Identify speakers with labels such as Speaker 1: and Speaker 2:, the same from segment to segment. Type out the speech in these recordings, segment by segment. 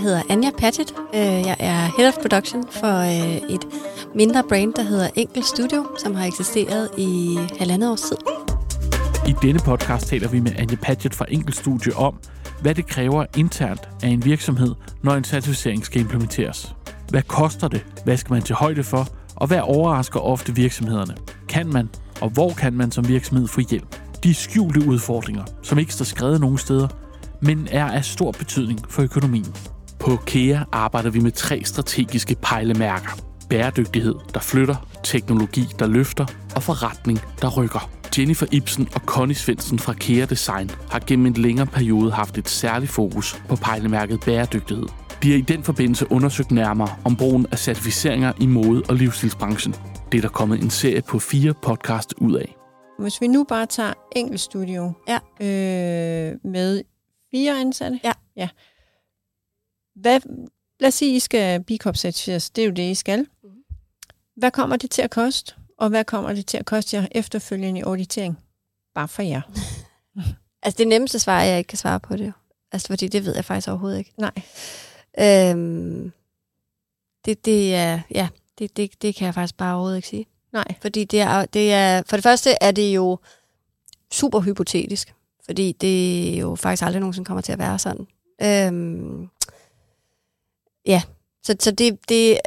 Speaker 1: Jeg hedder Anja Paget. Øh, jeg er Head of Production for øh, et mindre brand, der hedder Enkel Studio, som har eksisteret i halvandet års tid.
Speaker 2: I denne podcast taler vi med Anja Patchett fra Enkel Studio om, hvad det kræver internt af en virksomhed, når en certificering skal implementeres. Hvad koster det? Hvad skal man til højde for? Og hvad overrasker ofte virksomhederne? Kan man, og hvor kan man som virksomhed få hjælp? De skjulte udfordringer, som ikke står skrevet nogen steder, men er af stor betydning for økonomien. På KEA arbejder vi med tre strategiske pejlemærker. Bæredygtighed, der flytter, teknologi, der løfter, og forretning, der rykker. Jennifer Ibsen og Connie Svendsen fra KEA Design har gennem en længere periode haft et særligt fokus på pejlemærket bæredygtighed. De har i den forbindelse undersøgt nærmere om brugen af certificeringer i mode- og livsstilsbranchen. Det er der kommet en serie på fire podcast ud af.
Speaker 3: Hvis vi nu bare tager enkeltstudio
Speaker 1: Ja.
Speaker 3: øh, med fire ansatte.
Speaker 1: Ja.
Speaker 3: ja. Hvad, lad os sige, I skal b certificeres. Det er jo det, I skal.
Speaker 1: Mhm.
Speaker 3: Hvad kommer det til at koste? Og hvad kommer det til at koste jer efterfølgende i auditering? Bare for jer.
Speaker 1: Altså det nemmeste svar er, at jeg ikke kan svare på det. Altså fordi det ved jeg faktisk overhovedet ikke.
Speaker 3: Nej.
Speaker 1: Øhm, det, det er, ja, det, det, det kan jeg faktisk bare overhovedet ikke sige.
Speaker 3: Nej.
Speaker 1: Fordi det er, det er, for det første er det jo super hypotetisk, fordi det jo faktisk aldrig nogensinde kommer til at være sådan. Øhm, ja, så, så det, det,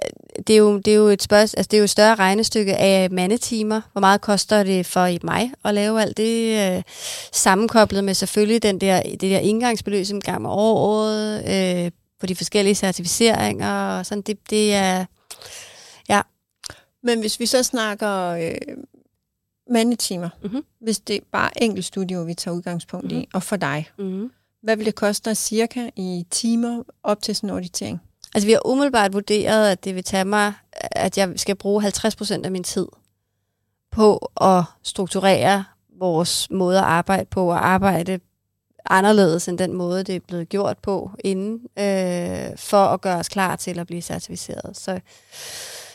Speaker 1: det, er jo, det er jo et spørgsmål, altså det er jo et større regnestykke af mandetimer. Hvor meget koster det for mig at lave alt det? Øh, sammenkoblet med selvfølgelig den der, det der indgangsbeløb som gang med året, øh, på de forskellige certificeringer og sådan. Det, det er,
Speaker 3: Men hvis vi så snakker øh, mandetimer,
Speaker 1: Mhm.
Speaker 3: hvis det er bare enkelt studio, vi tager udgangspunkt mm-hmm. i, og for dig,
Speaker 1: mm.
Speaker 3: hvad vil det koste dig cirka i timer op til sådan en auditering?
Speaker 1: Altså, vi har umiddelbart vurderet, at det vil tage mig, at jeg skal bruge 50% af min tid på at strukturere vores måde at arbejde på, og arbejde anderledes end den måde, det er blevet gjort på inden, øh, for at gøre os klar til at blive certificeret. Så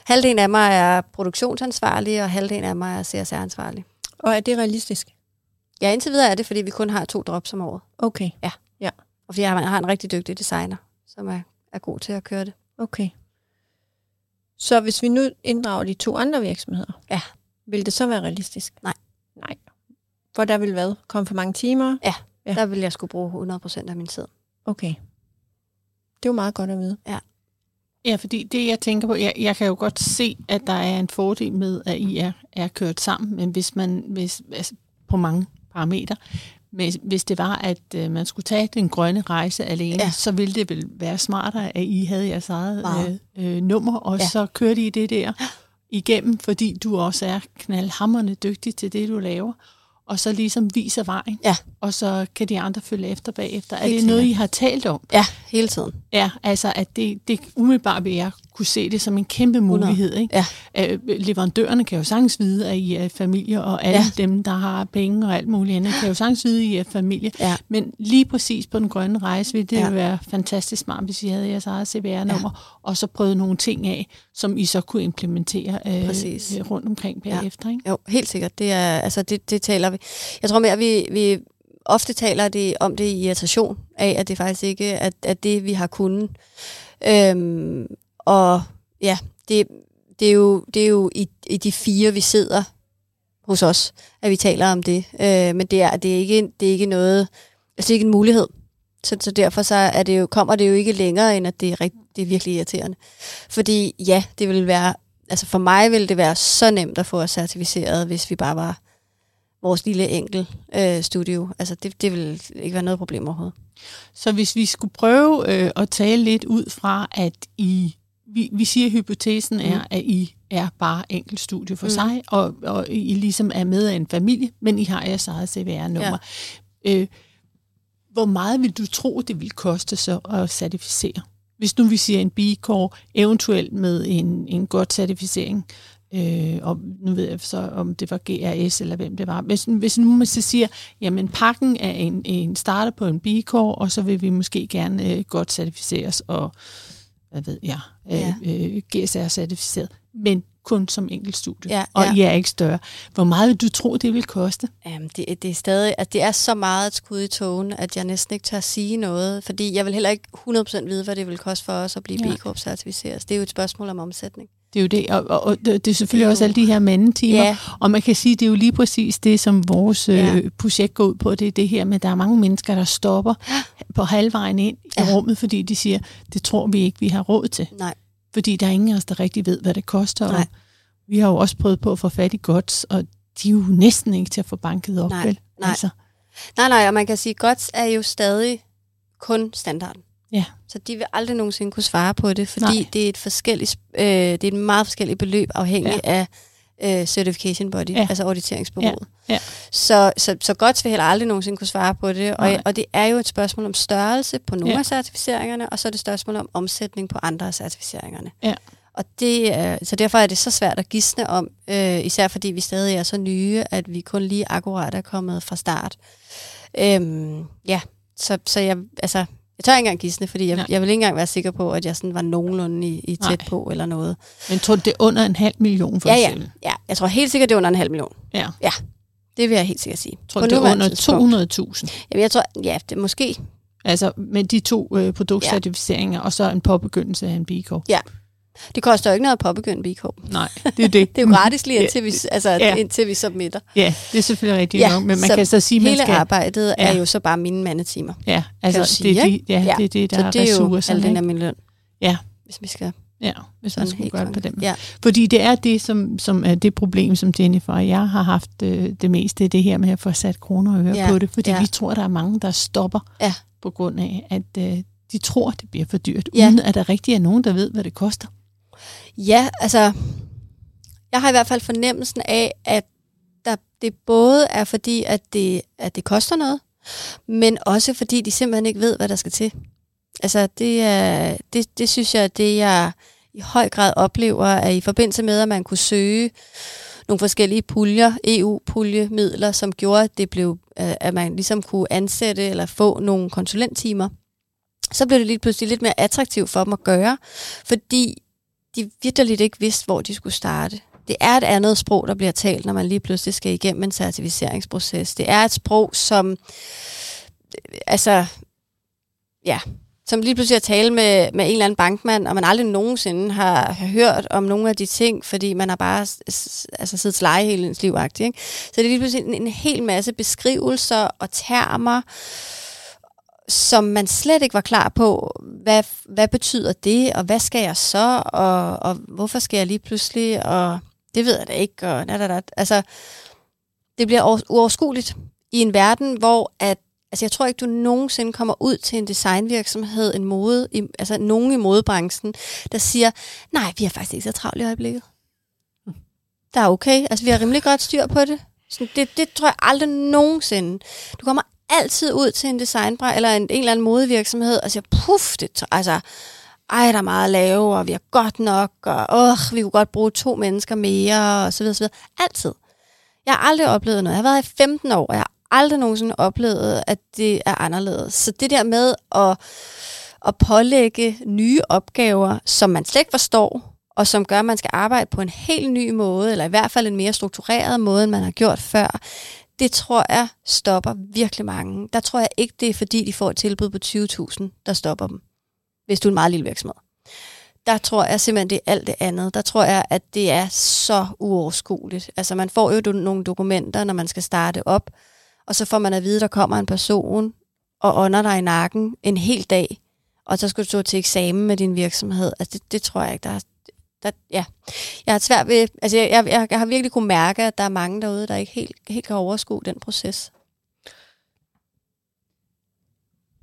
Speaker 1: halvdelen af mig er produktionsansvarlig, og halvdelen af mig er CSR-ansvarlig.
Speaker 3: Og er det realistisk?
Speaker 1: Ja, indtil videre er det, fordi vi kun har to drops om året.
Speaker 3: Okay,
Speaker 1: Og fordi jeg har en rigtig dygtig designer, som er, er god til at køre det.
Speaker 3: okay. Så hvis vi nu inddrager de to andre virksomheder,
Speaker 1: Ja.
Speaker 3: vil det så være realistisk?
Speaker 1: Nej.
Speaker 3: Nej. For der vil hvad? Komme for mange timer? Ja.
Speaker 1: Ja. Der vil jeg skulle bruge 100% af min tid.
Speaker 3: Okay. Det er jo meget godt at vide.
Speaker 4: Ja, fordi det jeg tænker på, jeg, jeg kan jo godt se, at der er en fordel med, at I er, er kørt sammen, men hvis man, hvis, altså, på mange parametre, hvis det var, at øh, man skulle tage den grønne rejse alene,
Speaker 1: Ja.
Speaker 4: så ville det vel være smartere, at I havde jeres eget
Speaker 1: Meget.
Speaker 4: øh, øh, nummer, og
Speaker 1: Ja.
Speaker 4: så kørte I det der igennem, fordi du også er knaldhammerende dygtig til det, du laver, og så ligesom viser vejen,
Speaker 1: Ja.
Speaker 4: og så kan de andre følge efter bagefter. Er
Speaker 1: Helt
Speaker 4: det noget. I har talt om?
Speaker 1: Ja, hele tiden.
Speaker 4: Ja, altså at det, det umiddelbart vil jeg kunne se det som en kæmpe mulighed. Ikke?
Speaker 1: Ja.
Speaker 4: Øh, leverandørerne kan jo sagtens vide, at I er familie, og alle
Speaker 1: Ja.
Speaker 4: ja. dem, der har penge og alt muligt andet, kan jo sagtens vide, at I er familie.
Speaker 1: Ja.
Speaker 4: Men lige præcis på den grønne rejse ville det
Speaker 1: Ja.
Speaker 4: ja. være fantastisk smart, hvis I havde jeres eget CVR-nummer, ja. og så prøvede nogle ting af, som I så kunne implementere øh,
Speaker 1: Præcis.
Speaker 4: rundt omkring
Speaker 1: Ja.
Speaker 4: bagefter. Ikke?
Speaker 1: Jo, helt sikkert. Det, er, altså, det, det taler vi. Jeg tror mere, at vi, vi ofte taler det, om det i irritation af, at det faktisk ikke er, er det, vi har kunnet. Øhm, og ja, det, det, er jo, det er jo i, i de fire, vi sidder hos os, at vi taler om det. Øh, men det er, det, er ikke, det er ikke noget, altså det er ikke en mulighed. Så, så derfor så er det jo, kommer det jo ikke længere, end at det er, rigt, det er virkelig irriterende. Fordi ja, det vil være altså for mig ville det være så nemt at få os certificeret, hvis vi bare var vores lille enkel øh, studio. Altså det, det ville ikke være noget problem overhovedet.
Speaker 4: Så hvis vi skulle prøve øh, at tale lidt ud fra, at I, vi, vi siger, at hypotesen er,
Speaker 1: Mm.
Speaker 4: at I er bare enkelt studie for
Speaker 1: Mm.
Speaker 4: mm. sig, og, og I ligesom er med af en familie, men I har jeres eget CVR-nummer. Ja. Øh, hvor meget vil du tro, det vil koste så at certificere? Hvis nu vi siger en B-Corp, eventuelt med en, en godt certificering, øh, og nu ved jeg så, om det var GRS eller hvem det var. Hvis, hvis nu man så siger, jamen pakken er en, en starter på en B-Corp, og så vil vi måske gerne øh, godt certificeres og hvad ved jeg, øh,
Speaker 1: Ja.
Speaker 4: øh, GSR-certificeret. men kun som enkelt studie.
Speaker 1: Ja,
Speaker 4: og
Speaker 1: ja.
Speaker 4: I er ikke større. Hvor meget vil du tro, det vil koste?
Speaker 1: Jamen, det, det er stadig, at det er så meget et skud i togen, at jeg næsten ikke tør at sige noget, fordi jeg vil heller ikke 100% vide, hvad det vil koste for os at blive
Speaker 4: Nej.
Speaker 1: B Corp certificeret. Det er jo et spørgsmål om omsætning.
Speaker 4: Det er jo det, og, og, det er selvfølgelig
Speaker 1: Det er
Speaker 4: også alle de her mandetimer,
Speaker 1: Ja.
Speaker 4: og man kan sige, det er jo lige præcis det, som vores
Speaker 1: Ja.
Speaker 4: øh, projekt går ud på, det er det her med, at der er mange mennesker, der stopper på halvvejen ind i
Speaker 1: Ja.
Speaker 4: rummet, fordi de siger, det tror vi ikke, vi har råd til.
Speaker 1: Nej.
Speaker 4: Fordi der er ingen af os, der rigtig ved, hvad det koster.
Speaker 1: Nej.
Speaker 4: Og vi har jo også prøvet på at få fat i GOTS, og de er jo næsten ikke til at få banket op,
Speaker 1: Nej,
Speaker 4: vel?
Speaker 1: nej.
Speaker 4: Altså,
Speaker 1: Nej, nej, og man kan sige, at GOTS er jo stadig kun standarden.
Speaker 4: Ja.
Speaker 1: Så de vil aldrig nogensinde kunne svare på det, fordi
Speaker 4: Nej.
Speaker 1: det er et forskelligt, øh, det er et meget forskelligt beløb afhængig ja. af øh, certification body,
Speaker 4: Ja.
Speaker 1: altså auditeringsbureauet.
Speaker 4: Ja, ja.
Speaker 1: Så, så, så GOTS vil heller aldrig nogensinde kunne svare på det, og,
Speaker 4: Nej.
Speaker 1: og det er jo et spørgsmål om størrelse på nogle
Speaker 4: Ja.
Speaker 1: af certificeringerne, og så er det et spørgsmål om omsætning på andre af certificeringerne.
Speaker 4: Ja.
Speaker 1: Og det, er- så derfor er det så svært at gisne om, øh, især fordi vi stadig er så nye, at vi kun lige akkurat er kommet fra start. Øhm, ja, så, så jeg, altså, jeg tør ikke engang gisne, fordi jeg,
Speaker 4: Nej.
Speaker 1: jeg vil ikke engang være sikker på, at jeg sådan var nogenlunde i, i tæt
Speaker 4: Nej.
Speaker 1: på eller noget.
Speaker 4: men tror du, det er under en halv million for
Speaker 1: Ja, ja, ja, jeg tror helt sikkert, det er under en halv million.
Speaker 4: ja.
Speaker 1: Det vil jeg helt sikkert sige.
Speaker 4: Tror du, det er under
Speaker 1: tidspunkt.
Speaker 4: 200.000?
Speaker 1: Jamen, jeg tror, ja, det måske.
Speaker 4: Altså med de to øh, produktcertificeringer, og så en påbegyndelse af en B-Corp.
Speaker 1: Det koster jo ikke noget at påbegynde B Corp.
Speaker 4: Nej, det er det.
Speaker 1: Det er jo gratis lige indtil vi, altså,
Speaker 4: Ja.
Speaker 1: indtil vi submitter.
Speaker 4: Ja, det er selvfølgelig rigtigt
Speaker 1: Ja,
Speaker 4: nok, men man
Speaker 1: så
Speaker 4: kan så sige, man
Speaker 1: Hele
Speaker 4: skal...
Speaker 1: arbejdet er
Speaker 4: Ja.
Speaker 1: jo så bare mine mandetimer.
Speaker 4: Ja, altså det,
Speaker 1: sige,
Speaker 4: er de,
Speaker 1: ikke?
Speaker 4: ja,
Speaker 1: Ja.
Speaker 4: det er det, der
Speaker 1: så
Speaker 4: er
Speaker 1: det er jo al den af min løn.
Speaker 4: Ja.
Speaker 1: Hvis vi skal
Speaker 4: Ja, hvis man skulle gøre det på den.
Speaker 1: Ja.
Speaker 4: Fordi det er det, som, som er det problem, som Jennifer og jeg har haft øh, det meste, det her med at få sat kroner og øre
Speaker 1: Ja,
Speaker 4: på det. Fordi
Speaker 1: ja.
Speaker 4: vi tror, der er mange, der stopper
Speaker 1: Ja.
Speaker 4: på grund af, at øh, de tror, det bliver for dyrt,
Speaker 1: Ja.
Speaker 4: uden at der rigtig er nogen, der ved, hvad det koster.
Speaker 1: Ja, altså, jeg har i hvert fald fornemmelsen af, at der, det både er fordi, at det, at det koster noget, men også fordi de simpelthen ikke ved, hvad der skal til. Altså, det, er, det, det synes jeg, er det jeg i høj grad oplever, at i forbindelse med, at man kunne søge nogle forskellige puljer, EU-puljemidler, som gjorde, at, det blev, øh, at man ligesom kunne ansætte eller få nogle konsulenttimer, så blev det lige pludselig lidt mere attraktivt for dem at gøre, fordi de vidderligt ikke vidste, hvor de skulle starte. Det er et andet sprog, der bliver talt, når man lige pludselig skal igennem en certificeringsproces. Det er et sprog, som altså, ja, som lige pludselig at tale med, med en eller anden bankmand, og man aldrig nogensinde har, har hørt om nogle af de ting, fordi man har bare altså, siddet til leje hele ens liv. Ikke? Så det er lige pludselig en, en hel masse beskrivelser og termer, som man slet ikke var klar på, hvad, hvad betyder det, og hvad skal jeg så, og, og hvorfor skal jeg lige pludselig, og det ved jeg da ikke, og da, da, da. Altså, det bliver uoverskueligt i en verden, hvor at, altså jeg tror ikke, du nogensinde kommer ud til en designvirksomhed, en mode, i, altså nogen i modebranchen, der siger, nej, vi har faktisk ikke så travlt i øjeblikket. Der er okay, altså vi har rimelig godt styr på det. Sådan, det, det tror jeg aldrig nogensinde. Du kommer altid ud til en designbranche eller en, en eller anden modevirksomhed og siger, puff, det, altså, ej, der er meget at lave, og vi er godt nok, og åh, vi kunne godt bruge to mennesker mere, og så videre, så videre. Altid. Jeg har aldrig oplevet noget. Jeg har været i 15 år, og jeg har aldrig nogensinde oplevet, at det er anderledes. Så det der med at, at pålægge nye opgaver, som man slet ikke forstår, og som gør, at man skal arbejde på en helt ny måde, eller i hvert fald en mere struktureret måde, end man har gjort før, det tror jeg stopper virkelig mange. Der tror jeg ikke, det er fordi, de får et tilbud på 20.000, der stopper dem, hvis du er en meget lille virksomhed. Der tror jeg simpelthen, det er alt det andet. Der tror jeg, at det er så uoverskueligt. Altså man får jo do- nogle dokumenter, når man skal starte op, og så får man at vide, at der kommer en person og ånder dig i nakken en hel dag, og så skal du stå til eksamen med din virksomhed. Altså det, det tror jeg ikke, der er der, ja. Jeg har svært ved, altså jeg, jeg, jeg, jeg har virkelig kunne mærke, at der er mange derude, der ikke helt, helt kan overskue den proces.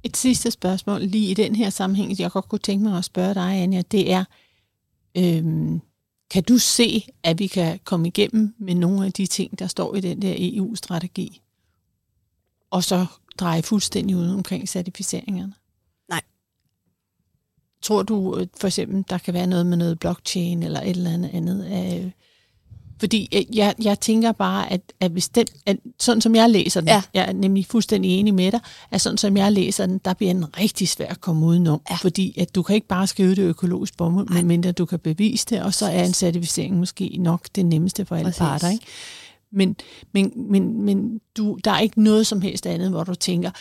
Speaker 4: Et sidste spørgsmål lige i den her sammenhæng, jeg godt kunne tænke mig at spørge dig, Anja, det er, øhm, kan du se, at vi kan komme igennem med nogle af de ting, der står i den der EU-strategi, og så dreje fuldstændig ud omkring certificeringerne? Tror du øh, for eksempel, der kan være noget med noget blockchain eller et eller andet andet? Øh, Fordi øh, jeg, jeg tænker bare, at, at, hvis den, at sådan som jeg læser den,
Speaker 1: Ja.
Speaker 4: jeg er nemlig fuldstændig enig med dig, at sådan som jeg læser den, der bliver den rigtig svær at komme udenom.
Speaker 1: Ja.
Speaker 4: Fordi at du kan ikke bare skrive det økologisk bomuld, medmindre du kan bevise det, og så er en certificering måske nok det nemmeste for alle
Speaker 1: Præcis.
Speaker 4: parter. Ikke? Men, men, men, men du, der er ikke noget som helst andet, hvor du tænker,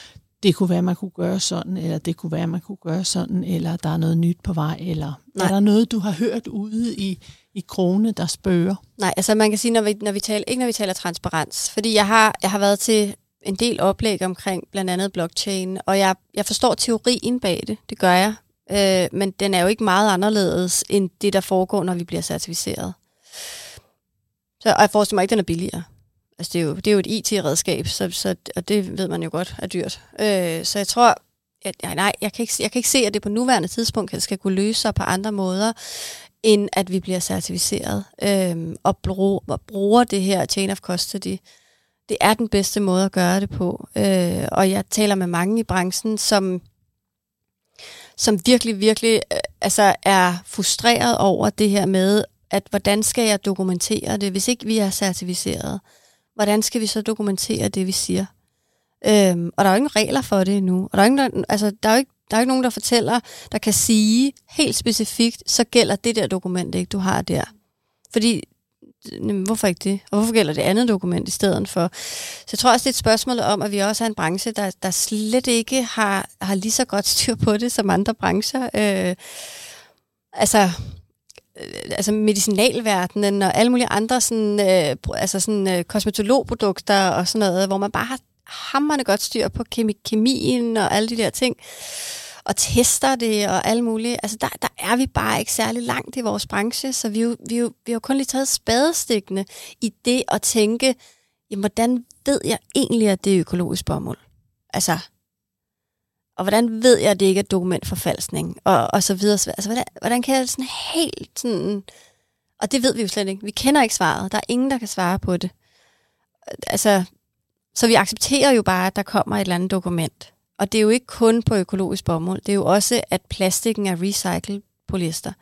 Speaker 4: det kunne være, man kunne gøre sådan, eller det kunne være, man kunne gøre sådan, eller der er noget nyt på vej, eller
Speaker 1: Nej.
Speaker 4: er der noget, du har hørt ude i, i krone, der spørger?
Speaker 1: Nej, altså man kan sige, når vi, når vi taler, ikke når vi taler transparens, fordi jeg har, jeg har været til en del oplæg omkring blandt andet blockchain, og jeg, jeg forstår teorien bag det, det gør jeg, øh, men den er jo ikke meget anderledes end det, der foregår, når vi bliver certificeret. Så, og jeg forestiller mig ikke, den er billigere. Altså det er jo, det er jo et IT-redskab, så, så, og det ved man jo godt er dyrt. Øh, så jeg tror, at, ja, nej, jeg kan, ikke, jeg kan ikke se, at det på nuværende tidspunkt skal kunne løse sig på andre måder, end at vi bliver certificeret øh, og, bruger, og bruger det her chain of custody. Det er den bedste måde at gøre det på. Øh, og jeg taler med mange i branchen, som, som virkelig, virkelig øh, altså er frustreret over det her med, at hvordan skal jeg dokumentere det, hvis ikke vi er certificeret? Hvordan skal vi så dokumentere det, vi siger? Øhm, og der er jo ingen regler for det endnu. Og der er, ingen, der, altså, der, er jo ikke, der er jo ikke nogen, der fortæller, der kan sige helt specifikt, så gælder det der dokument ikke, du har der. Fordi, jamen, hvorfor ikke det? Og hvorfor gælder det andet dokument i stedet for? Så jeg tror også, det er et spørgsmål om, at vi også er en branche, der, der slet ikke har, har lige så godt styr på det som andre brancher. Øh, altså, Øh, altså medicinalverdenen og alle mulige andre sådan, øh, altså sådan, øh, kosmetologprodukter og sådan noget, hvor man bare har hammerne godt styr på kemi- kemien og alle de der ting, og tester det og alle mulige. Altså der, der er vi bare ikke særlig langt i vores branche, så vi, jo, vi, jo, vi har jo kun lige taget spadestikkene i det at tænke, jamen hvordan ved jeg egentlig, at det er økologisk bomuld? Altså, og hvordan ved jeg, at det ikke er dokumentforfalskning? Og, og så videre. Altså, hvordan, hvordan kan jeg sådan helt sådan... Og det ved vi jo slet ikke. Vi kender ikke svaret. Der er ingen, der kan svare på det. Altså, så vi accepterer jo bare, at der kommer et eller andet dokument. Og det er jo ikke kun på økologisk bomuld. Det er jo også, at plastikken er recycled polyester.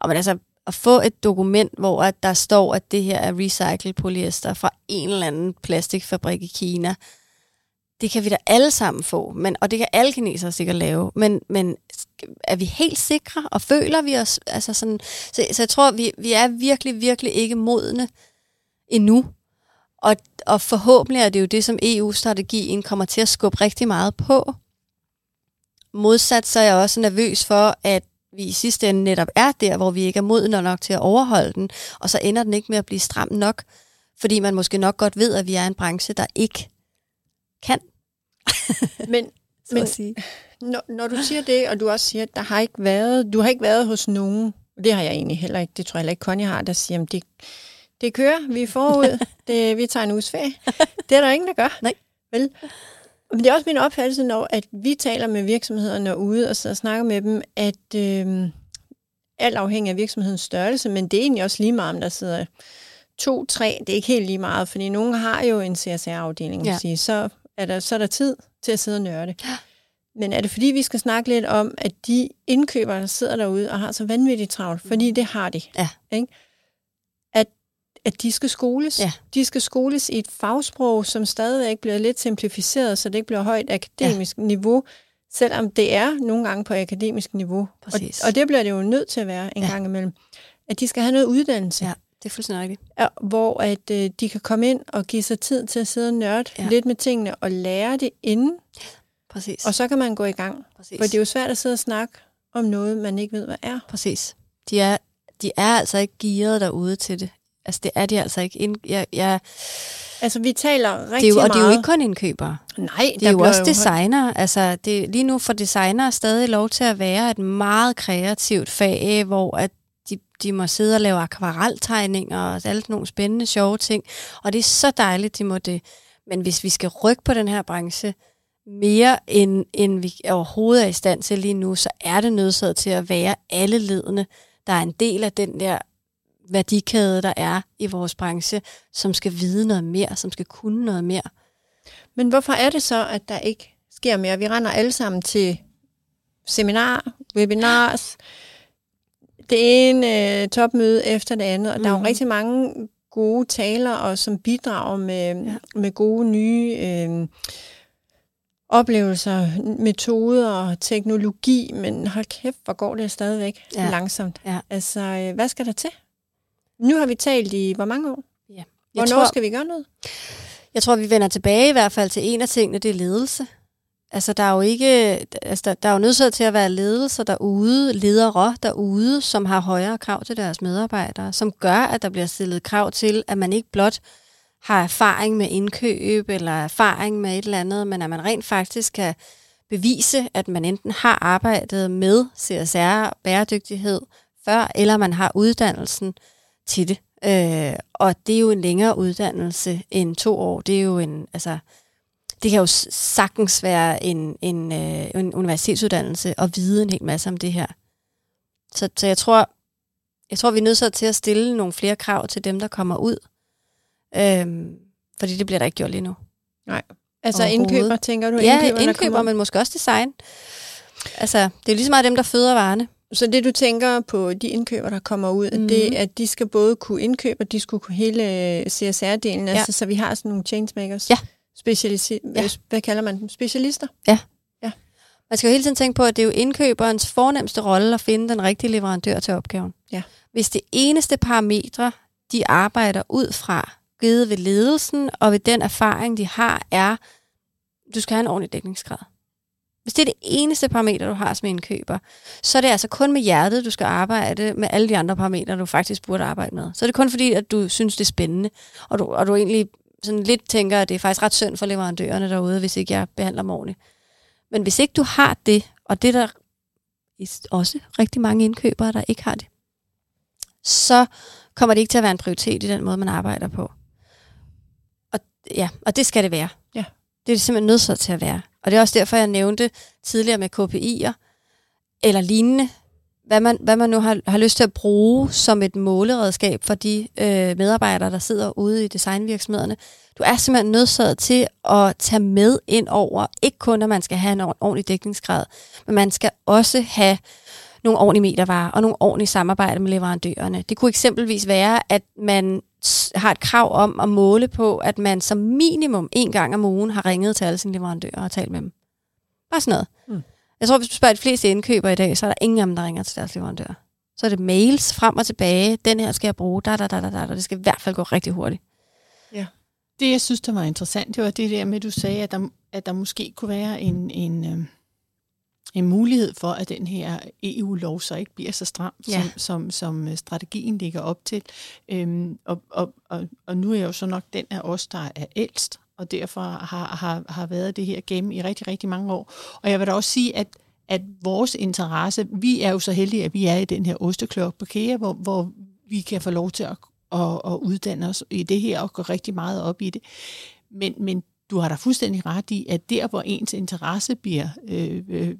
Speaker 1: Og men altså, at få et dokument, hvor at der står, at det her er recycled polyester fra en eller anden plastikfabrik i Kina, det kan vi da alle sammen få, men, og det kan alle kinesere sikkert lave, men, men er vi helt sikre, og føler vi os, altså sådan, så, så jeg tror, vi, vi er virkelig, virkelig ikke modne endnu, og, og forhåbentlig er det jo det, som EU-strategien kommer til at skubbe rigtig meget på. Modsat så er jeg også nervøs for, at vi i sidste ende netop er der, hvor vi ikke er modne nok til at overholde den, og så ender den ikke med at blive stram nok, fordi man måske nok godt ved, at vi er en branche, der ikke kan,
Speaker 3: Men, Men-
Speaker 1: sige.
Speaker 3: når, når du siger det, og du også siger, at der har ikke været, du har ikke været hos nogen, det har jeg egentlig heller ikke, det tror jeg heller ikke Conny har, der siger, at det, det kører, vi er forud, det, vi tager en uges ferie. Det er der ingen, der gør.
Speaker 1: Nej.
Speaker 3: Vel? Men det er også min opfattelse, når at vi taler med virksomhederne ude og sidder og snakker med dem, at øh, alt afhængig af virksomhedens størrelse, men det er egentlig også lige meget, om der sidder to, tre, det er ikke helt lige meget, fordi nogen har jo en CSR-afdeling,
Speaker 1: ja.
Speaker 3: sige, så, er der, så er der tid til at sidde og nørde. Men er det fordi, vi skal snakke lidt om, at de indkøbere, der sidder derude og har så vanvittigt travlt, fordi det har de,
Speaker 1: Ja.
Speaker 3: ikke? At, at de skal skoles.
Speaker 1: Ja.
Speaker 3: De skal skoles i et fagsprog, som stadigvæk bliver lidt simplificeret, så det ikke bliver højt akademisk ja. niveau, selvom det er nogle gange på akademisk niveau. Og,
Speaker 1: Præcis.
Speaker 3: og det bliver det jo nødt til at være en
Speaker 1: Ja.
Speaker 3: ja. gang imellem. At de skal have noget uddannelse.
Speaker 1: Ja, det er fuldstændig rigtigt.
Speaker 3: Ja, hvor at øh, de kan komme ind og give sig tid til at sidde og nørde
Speaker 1: Ja.
Speaker 3: lidt med tingene og lære det inden,
Speaker 1: Præcis.
Speaker 3: og så kan man gå i gang.
Speaker 1: Præcis.
Speaker 3: For det er jo svært at sidde og snakke om noget, man ikke ved, hvad er.
Speaker 1: Præcis. De er, de er altså ikke gearet derude til det. Altså, det er de altså ikke. Ind, jeg, jeg,
Speaker 3: Altså, vi taler rigtig
Speaker 1: det er jo, og
Speaker 3: meget...
Speaker 1: det er jo ikke kun indkøbere.
Speaker 3: Nej,
Speaker 1: Det er jo også designer. Altså, det, lige nu får designer stadig lov til at være et meget kreativt fag, hvor at de, de må sidde og lave akvareltegninger og alle nogle spændende, sjove ting. Og det er så dejligt, de må det. Men hvis vi skal rykke på den her branche mere, end, end vi overhovedet er i stand til lige nu, så er det nødsaget til at være alle ledende, der er en del af den der værdikæde, der er i vores branche, som skal vide noget mere, som skal kunne noget mere.
Speaker 3: Men hvorfor er det så, at der ikke sker mere? Vi render alle sammen til seminar, webinars, det ene øh, topmøde efter det andet, og mm. der er jo
Speaker 1: Mhm.
Speaker 3: rigtig mange gode taler, og som bidrager med, ja. med gode nye øh, oplevelser, metoder og teknologi, men hold kæft, hvor går det stadigvæk ja. langsomt. Ja. Altså, øh, hvad skal der til? Nu har vi talt i hvor mange år? Ja. Hvornår tror, skal vi gøre noget?
Speaker 1: Jeg tror, vi vender tilbage i hvert fald til en af tingene, det er ledelse. Altså, der er jo ikke, altså, der, der er jo nødt til at være ledelser derude, ledere derude, som har højere krav til deres medarbejdere, som gør, at der bliver stillet krav til, at man ikke blot har erfaring med indkøb eller erfaring med et eller andet, men at man rent faktisk kan bevise, at man enten har arbejdet med CSR bæredygtighed før, eller man har uddannelsen til det. Øh, og det er jo en længere uddannelse end to år. Det er jo en, altså, det kan jo sagtens være en, en, øh, en universitetsuddannelse og vide en hel masse om det her. Så, så jeg tror, jeg tror, vi er nødt til at stille nogle flere krav til dem, der kommer ud. Øhm, fordi det bliver der ikke gjort lige nu.
Speaker 3: Nej. Altså indkøber, tænker du?
Speaker 1: Ja, indkøber, indkøber men måske også design. Altså, det er lige så meget dem, der føder varerne.
Speaker 3: Så det, du tænker på de indkøber, der kommer ud, mm. det at de skal både kunne indkøbe, og de skulle kunne hele øh, CSR-delen, ja. altså, så vi har sådan nogle changemakers.
Speaker 1: Ja.
Speaker 3: Specialisi- ja. Hvad kalder man dem? Specialister?
Speaker 1: Ja. ja. Man skal jo hele tiden tænke på, at det er jo indkøberens fornemmeste rolle at finde den rigtige leverandør til opgaven.
Speaker 3: Ja.
Speaker 1: Hvis det eneste parametre, de arbejder ud fra, givet ved ledelsen og ved den erfaring, de har, er, du skal have en ordentlig dækningsgrad. Hvis det er det eneste parameter, du har som indkøber, så er det altså kun med hjertet, du skal arbejde med alle de andre parametre, du faktisk burde arbejde med. Så er det kun fordi, at du synes, det er spændende, og du, og du egentlig sådan lidt tænker, at det er faktisk ret synd for leverandørerne derude, hvis ikke jeg behandler dem ordentligt. Men hvis ikke du har det, og det er der også rigtig mange indkøbere, der ikke har det, så kommer det ikke til at være en prioritet i den måde, man arbejder på. Og, ja, og det skal det være.
Speaker 3: Ja.
Speaker 1: Det er det simpelthen nødt til at være. Og det er også derfor, jeg nævnte tidligere med KPI'er, eller lignende, hvad man, hvad man nu har, har lyst til at bruge som et måleredskab for de øh, medarbejdere, der sidder ude i designvirksomhederne. Du er simpelthen nødsaget til at tage med ind over, ikke kun at man skal have en ordentlig dækningsgrad, men man skal også have nogle ordentlige metervarer og nogle ordentlige samarbejder med leverandørerne. Det kunne eksempelvis være, at man har et krav om at måle på, at man som minimum en gang om ugen har ringet til alle sine leverandører og talt med dem. Bare sådan noget. Mm. Jeg tror, hvis du spørger de fleste indkøber i dag, så er der ingen af dem, der ringer til deres leverandør. Så er det mails frem og tilbage. Den her skal jeg bruge. Da, da, da, da, da. Det skal i hvert fald gå rigtig hurtigt.
Speaker 4: Ja. Det, jeg synes, der var interessant, det var det der med, at du sagde, at der, at der måske kunne være en, en, øh, en mulighed for, at den her EU-lov så ikke bliver så stram, ja. som, som, som øh, strategien ligger op til. Øhm, og, og, og, og nu er jeg jo så nok den af os, der er ældst, og derfor har, har, har været det her game i rigtig, rigtig mange år. Og jeg vil da også sige, at, at vores interesse, vi er jo så heldige, at vi er i den her osteklok på KEA, hvor, hvor vi kan få lov til at, at, at uddanne os i det her og gå rigtig meget op i det. Men, men du har da fuldstændig ret i, at der, hvor ens interesse bliver øh, øh,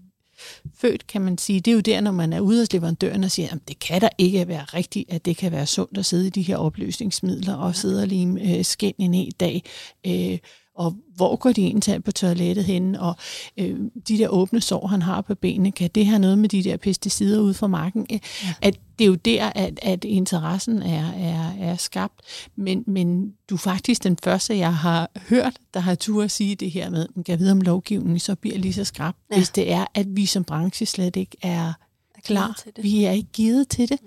Speaker 4: født, kan man sige, det er jo der, når man er ude hos leverandøren og siger, at det kan da ikke være rigtigt, at det kan være sundt at sidde i de her opløsningsmidler og sidde og lime øh, skænd i dag. Øh, og hvor går de egentlig på toilettet hen, og øh, de der åbne sår, han har på benene, kan det have noget med de der pesticider ude fra marken? Ja. At det er jo der, at, at interessen er, er, er skabt, men, men du er faktisk den første, jeg har hørt, der har tur at sige det her med, man kan vide om lovgivningen, så bliver lige så skrab, ja. hvis det er, at vi som branche slet ikke er, er klar. Til det. Vi er ikke givet til det.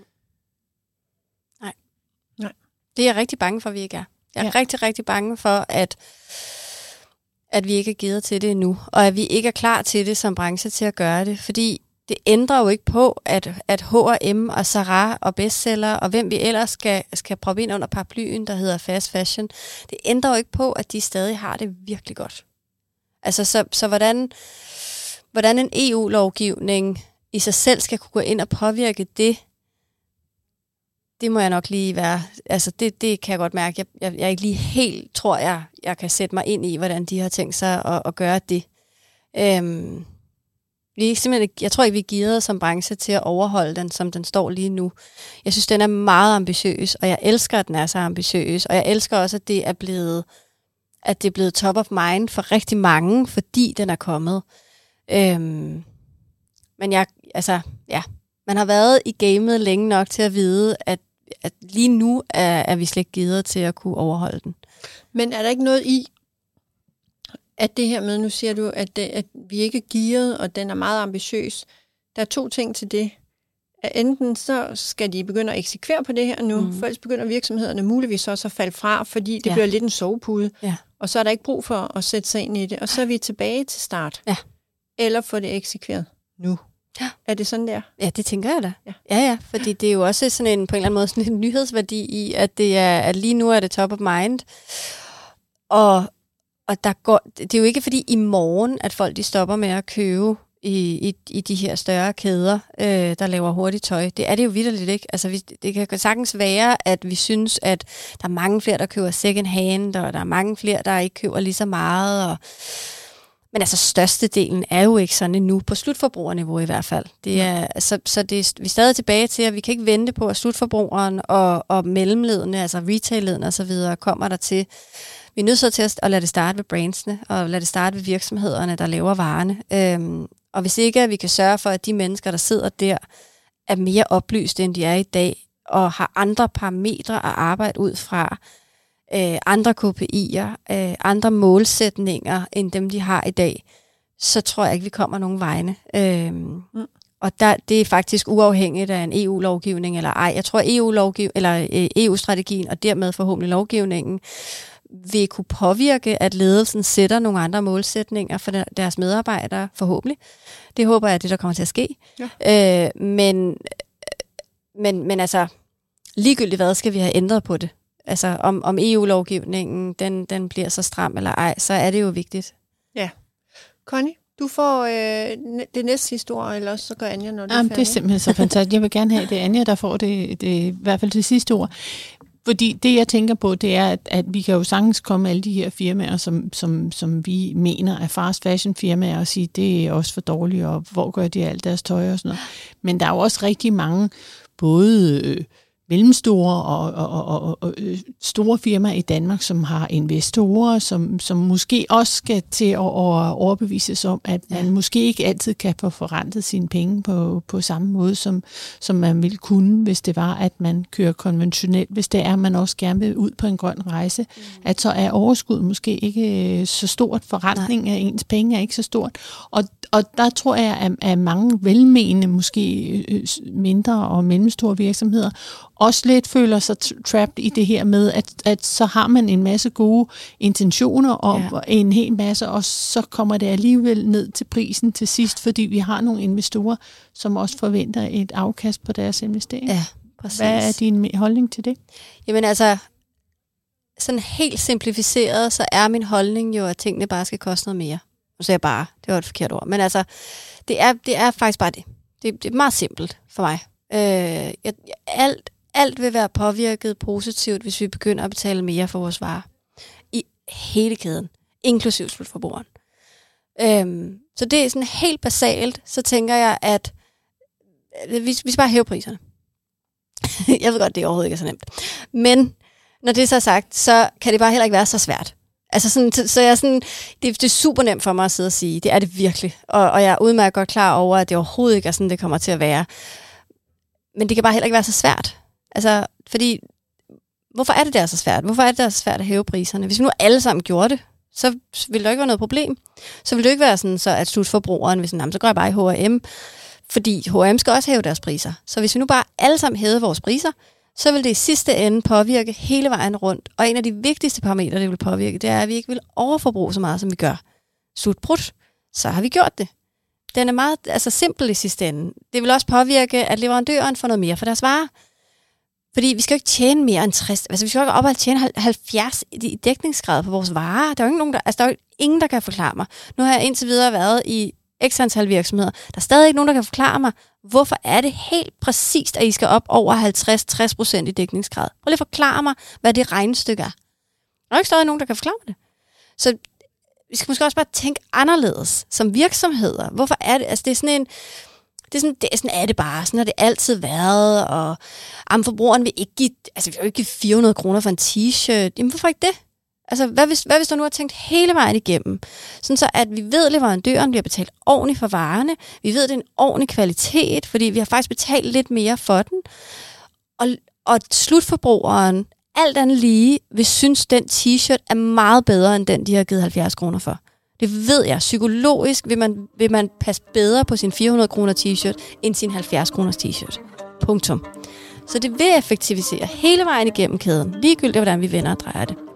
Speaker 1: Nej. Nej. Det er jeg rigtig bange for, at vi ikke er. Jeg er ja. rigtig, rigtig bange for, at at vi ikke er givet til det endnu, og at vi ikke er klar til det som branche til at gøre det, fordi det ændrer jo ikke på, at, at H&M og Zara og bestseller og hvem vi ellers skal, skal proppe ind under paraplyen, der hedder fast fashion, det ændrer jo ikke på, at de stadig har det virkelig godt. Altså, så, så hvordan, hvordan en EU-lovgivning i sig selv skal kunne gå ind og påvirke det, det må jeg nok lige være, altså det, det kan jeg godt mærke. Jeg, jeg, jeg ikke lige helt tror, jeg, jeg kan sætte mig ind i, hvordan de har tænkt sig at, at gøre det. Øhm, vi er simpelthen, jeg tror ikke, vi er givet som branche til at overholde den, som den står lige nu. Jeg synes, den er meget ambitiøs, og jeg elsker, at den er så ambitiøs. Og jeg elsker også, at det er blevet, at det er blevet top of mind for rigtig mange, fordi den er kommet. Øhm, men jeg, altså, ja, man har været i gamet længe nok til at vide, at at lige nu er, er vi slet ikke givet til at kunne overholde den.
Speaker 3: Men er der ikke noget i, at det her med, nu siger du, at, det, at vi ikke er gearet, og den er meget ambitiøs. Der er to ting til det. At enten så skal de begynde at eksekvere på det her nu, mm. for ellers begynder virksomhederne muligvis også at falde fra, fordi det ja. bliver lidt en sovepude.
Speaker 1: Ja.
Speaker 3: Og så er der ikke brug for at sætte sig ind i det. Og så er vi tilbage til start.
Speaker 1: Ja.
Speaker 3: Eller få det eksekveret nu.
Speaker 1: Ja.
Speaker 3: Er det sådan der?
Speaker 1: Ja, det tænker jeg da.
Speaker 3: Ja.
Speaker 1: Ja, ja, fordi det er jo også sådan en, på en eller anden måde sådan en nyhedsværdi i, at, det er, at lige nu er det top of mind. Og, og der går, det er jo ikke fordi i morgen, at folk de stopper med at købe i, i, i de her større kæder, øh, der laver hurtigt tøj. Det er det jo vidderligt ikke. Altså, vi, det kan sagtens være, at vi synes, at der er mange flere, der køber second hand, og der er mange flere, der ikke køber lige så meget. Og, men altså, størstedelen er jo ikke sådan endnu, på slutforbrugerniveau i hvert fald. Det er, så så det, vi er stadig tilbage til, at vi kan ikke vente på, at slutforbrugeren og, og mellemledene, altså retail-ledene osv., kommer der til. Vi er nødt til at, at lade det starte ved brandsene, og lade det starte ved virksomhederne, der laver varerne. Øhm, og hvis ikke at vi kan sørge for, at de mennesker, der sidder der, er mere oplyste, end de er i dag, og har andre parametre at arbejde ud fra, øh, andre KPI'er, øh, andre målsætninger, end dem, de har i dag, så tror jeg ikke, vi kommer nogen vegne. Øhm, mm. Og der, det er faktisk uafhængigt af en EU-lovgivning eller ej. Jeg tror, EU-lovgiv eller øh, EU-strategien og dermed forhåbentlig lovgivningen vil kunne påvirke, at ledelsen sætter nogle andre målsætninger for der- deres medarbejdere, forhåbentlig. Det håber jeg er det, der kommer til at ske. Ja. Øh, men, men, men altså, ligegyldigt hvad, skal vi have ændret på det. Altså, om, om EU-lovgivningen, den, den bliver så stram eller ej, så er det jo vigtigt.
Speaker 3: Connie, du får øh, det næste sidste ord, eller også så gør Anja, når du
Speaker 4: Jamen,
Speaker 3: er
Speaker 4: det er
Speaker 3: færdig.
Speaker 4: simpelthen så fantastisk. Jeg vil gerne have, det er Anja, der får det, det, i hvert fald det sidste ord. Fordi det, jeg tænker på, det er, at, at vi kan jo sagtens komme alle de her firmaer, som, som, som vi mener er fast fashion firmaer, og sige, det er også for dårligt, og hvor gør de alt deres tøj og sådan noget. Men der er jo også rigtig mange, både øh, mellemstore og, og, og, og, og øh, store firmaer i Danmark, som har investorer, som, som måske også skal til at over- overbevises om, at man
Speaker 1: Ja.
Speaker 4: måske ikke altid kan få forrentet sine penge på, på samme måde, som, som man ville kunne, hvis det var, at man kører konventionelt. Hvis det er, at man også gerne vil ud på en grøn rejse, mm. at så er overskud måske ikke øh, så stort. Forretning af ens penge er ikke så stort. Og, og der tror jeg, at, at mange velmenende, måske øh, mindre og mellemstore virksomheder, også lidt føler sig trapped i det her med, at, at så har man en masse gode intentioner om
Speaker 1: Ja.
Speaker 4: en hel masse, og så kommer det alligevel ned til prisen til sidst, fordi vi har nogle investorer, som også forventer et afkast på deres investering.
Speaker 1: Ja, præcis.
Speaker 4: Hvad er din holdning til det?
Speaker 1: Jamen altså, sådan helt simplificeret, så er min holdning jo, at tingene bare skal koste noget mere. Nu sagde jeg bare, det var et forkert ord. Men altså, det er, det er faktisk bare det. det. Det er meget simpelt for mig. Øh, jeg, alt, alt vil være påvirket positivt, hvis vi begynder at betale mere for vores varer. I hele kæden, inklusiv slutforbrugeren. Øhm, så det er sådan helt basalt, så tænker jeg, at øh, vi, vi skal bare hæve priserne. jeg ved godt, det overhovedet ikke er så nemt. Men når det er så er sagt, så kan det bare heller ikke være så svært. Altså sådan, så så jeg sådan, det, det er super nemt for mig at sidde og sige. Det er det virkelig. Og, og jeg er udmærket godt klar over, at det overhovedet ikke er sådan, det kommer til at være. Men det kan bare heller ikke være så svært. Altså, fordi, hvorfor er det der så svært? Hvorfor er det der så svært at hæve priserne? Hvis vi nu alle sammen gjorde det, så ville det ikke være noget problem. Så ville det ikke være sådan, så at slutforbrugeren, hvis sådan, "Jamen, så går jeg bare i H&M, fordi H&M skal også hæve deres priser. Så hvis vi nu bare alle sammen hævede vores priser, så vil det i sidste ende påvirke hele vejen rundt. Og en af de vigtigste parametre, det vil påvirke, det er, at vi ikke vil overforbruge så meget, som vi gør. Slutbrudt, så har vi gjort det. Den er meget altså, simpel i sidste ende. Det vil også påvirke, at leverandøren får noget mere for deres varer. Fordi vi skal jo ikke tjene mere end 60. Altså, vi skal jo ikke op og tjene 70 i dækningsgrad på vores varer. Der er jo ingen, nogen, der, altså, der er jo ingen, der kan forklare mig. Nu har jeg indtil videre været i x antal virksomheder. Der er stadig ikke nogen, der kan forklare mig, hvorfor er det helt præcist, at I skal op over 50-60% i dækningsgrad. Prøv lige at forklare mig, hvad det regnestykke er. Der er ikke stadig nogen, der kan forklare mig det. Så vi skal måske også bare tænke anderledes som virksomheder. Hvorfor er det? Altså, det er sådan en... Det er sådan, det, sådan er det bare. Sådan har det altid været. Og jamen, forbrugeren vil ikke give, altså, vil ikke give 400 kroner for en t-shirt. Jamen, hvorfor ikke det? Altså, hvad hvis, hvad hvis du nu har tænkt hele vejen igennem? Sådan så, at vi ved, at leverandøren bliver betalt ordentligt for varerne. Vi ved, at det er en ordentlig kvalitet, fordi vi har faktisk betalt lidt mere for den. Og, og slutforbrugeren, alt andet lige, vil synes, den t-shirt er meget bedre, end den, de har givet 70 kroner for. Det ved jeg. Psykologisk vil man, vil man passe bedre på sin 400 kroner t-shirt, end sin 70 kroners t-shirt. Punktum. Så det vil effektivisere hele vejen igennem kæden, ligegyldigt hvordan vi vender og drejer det.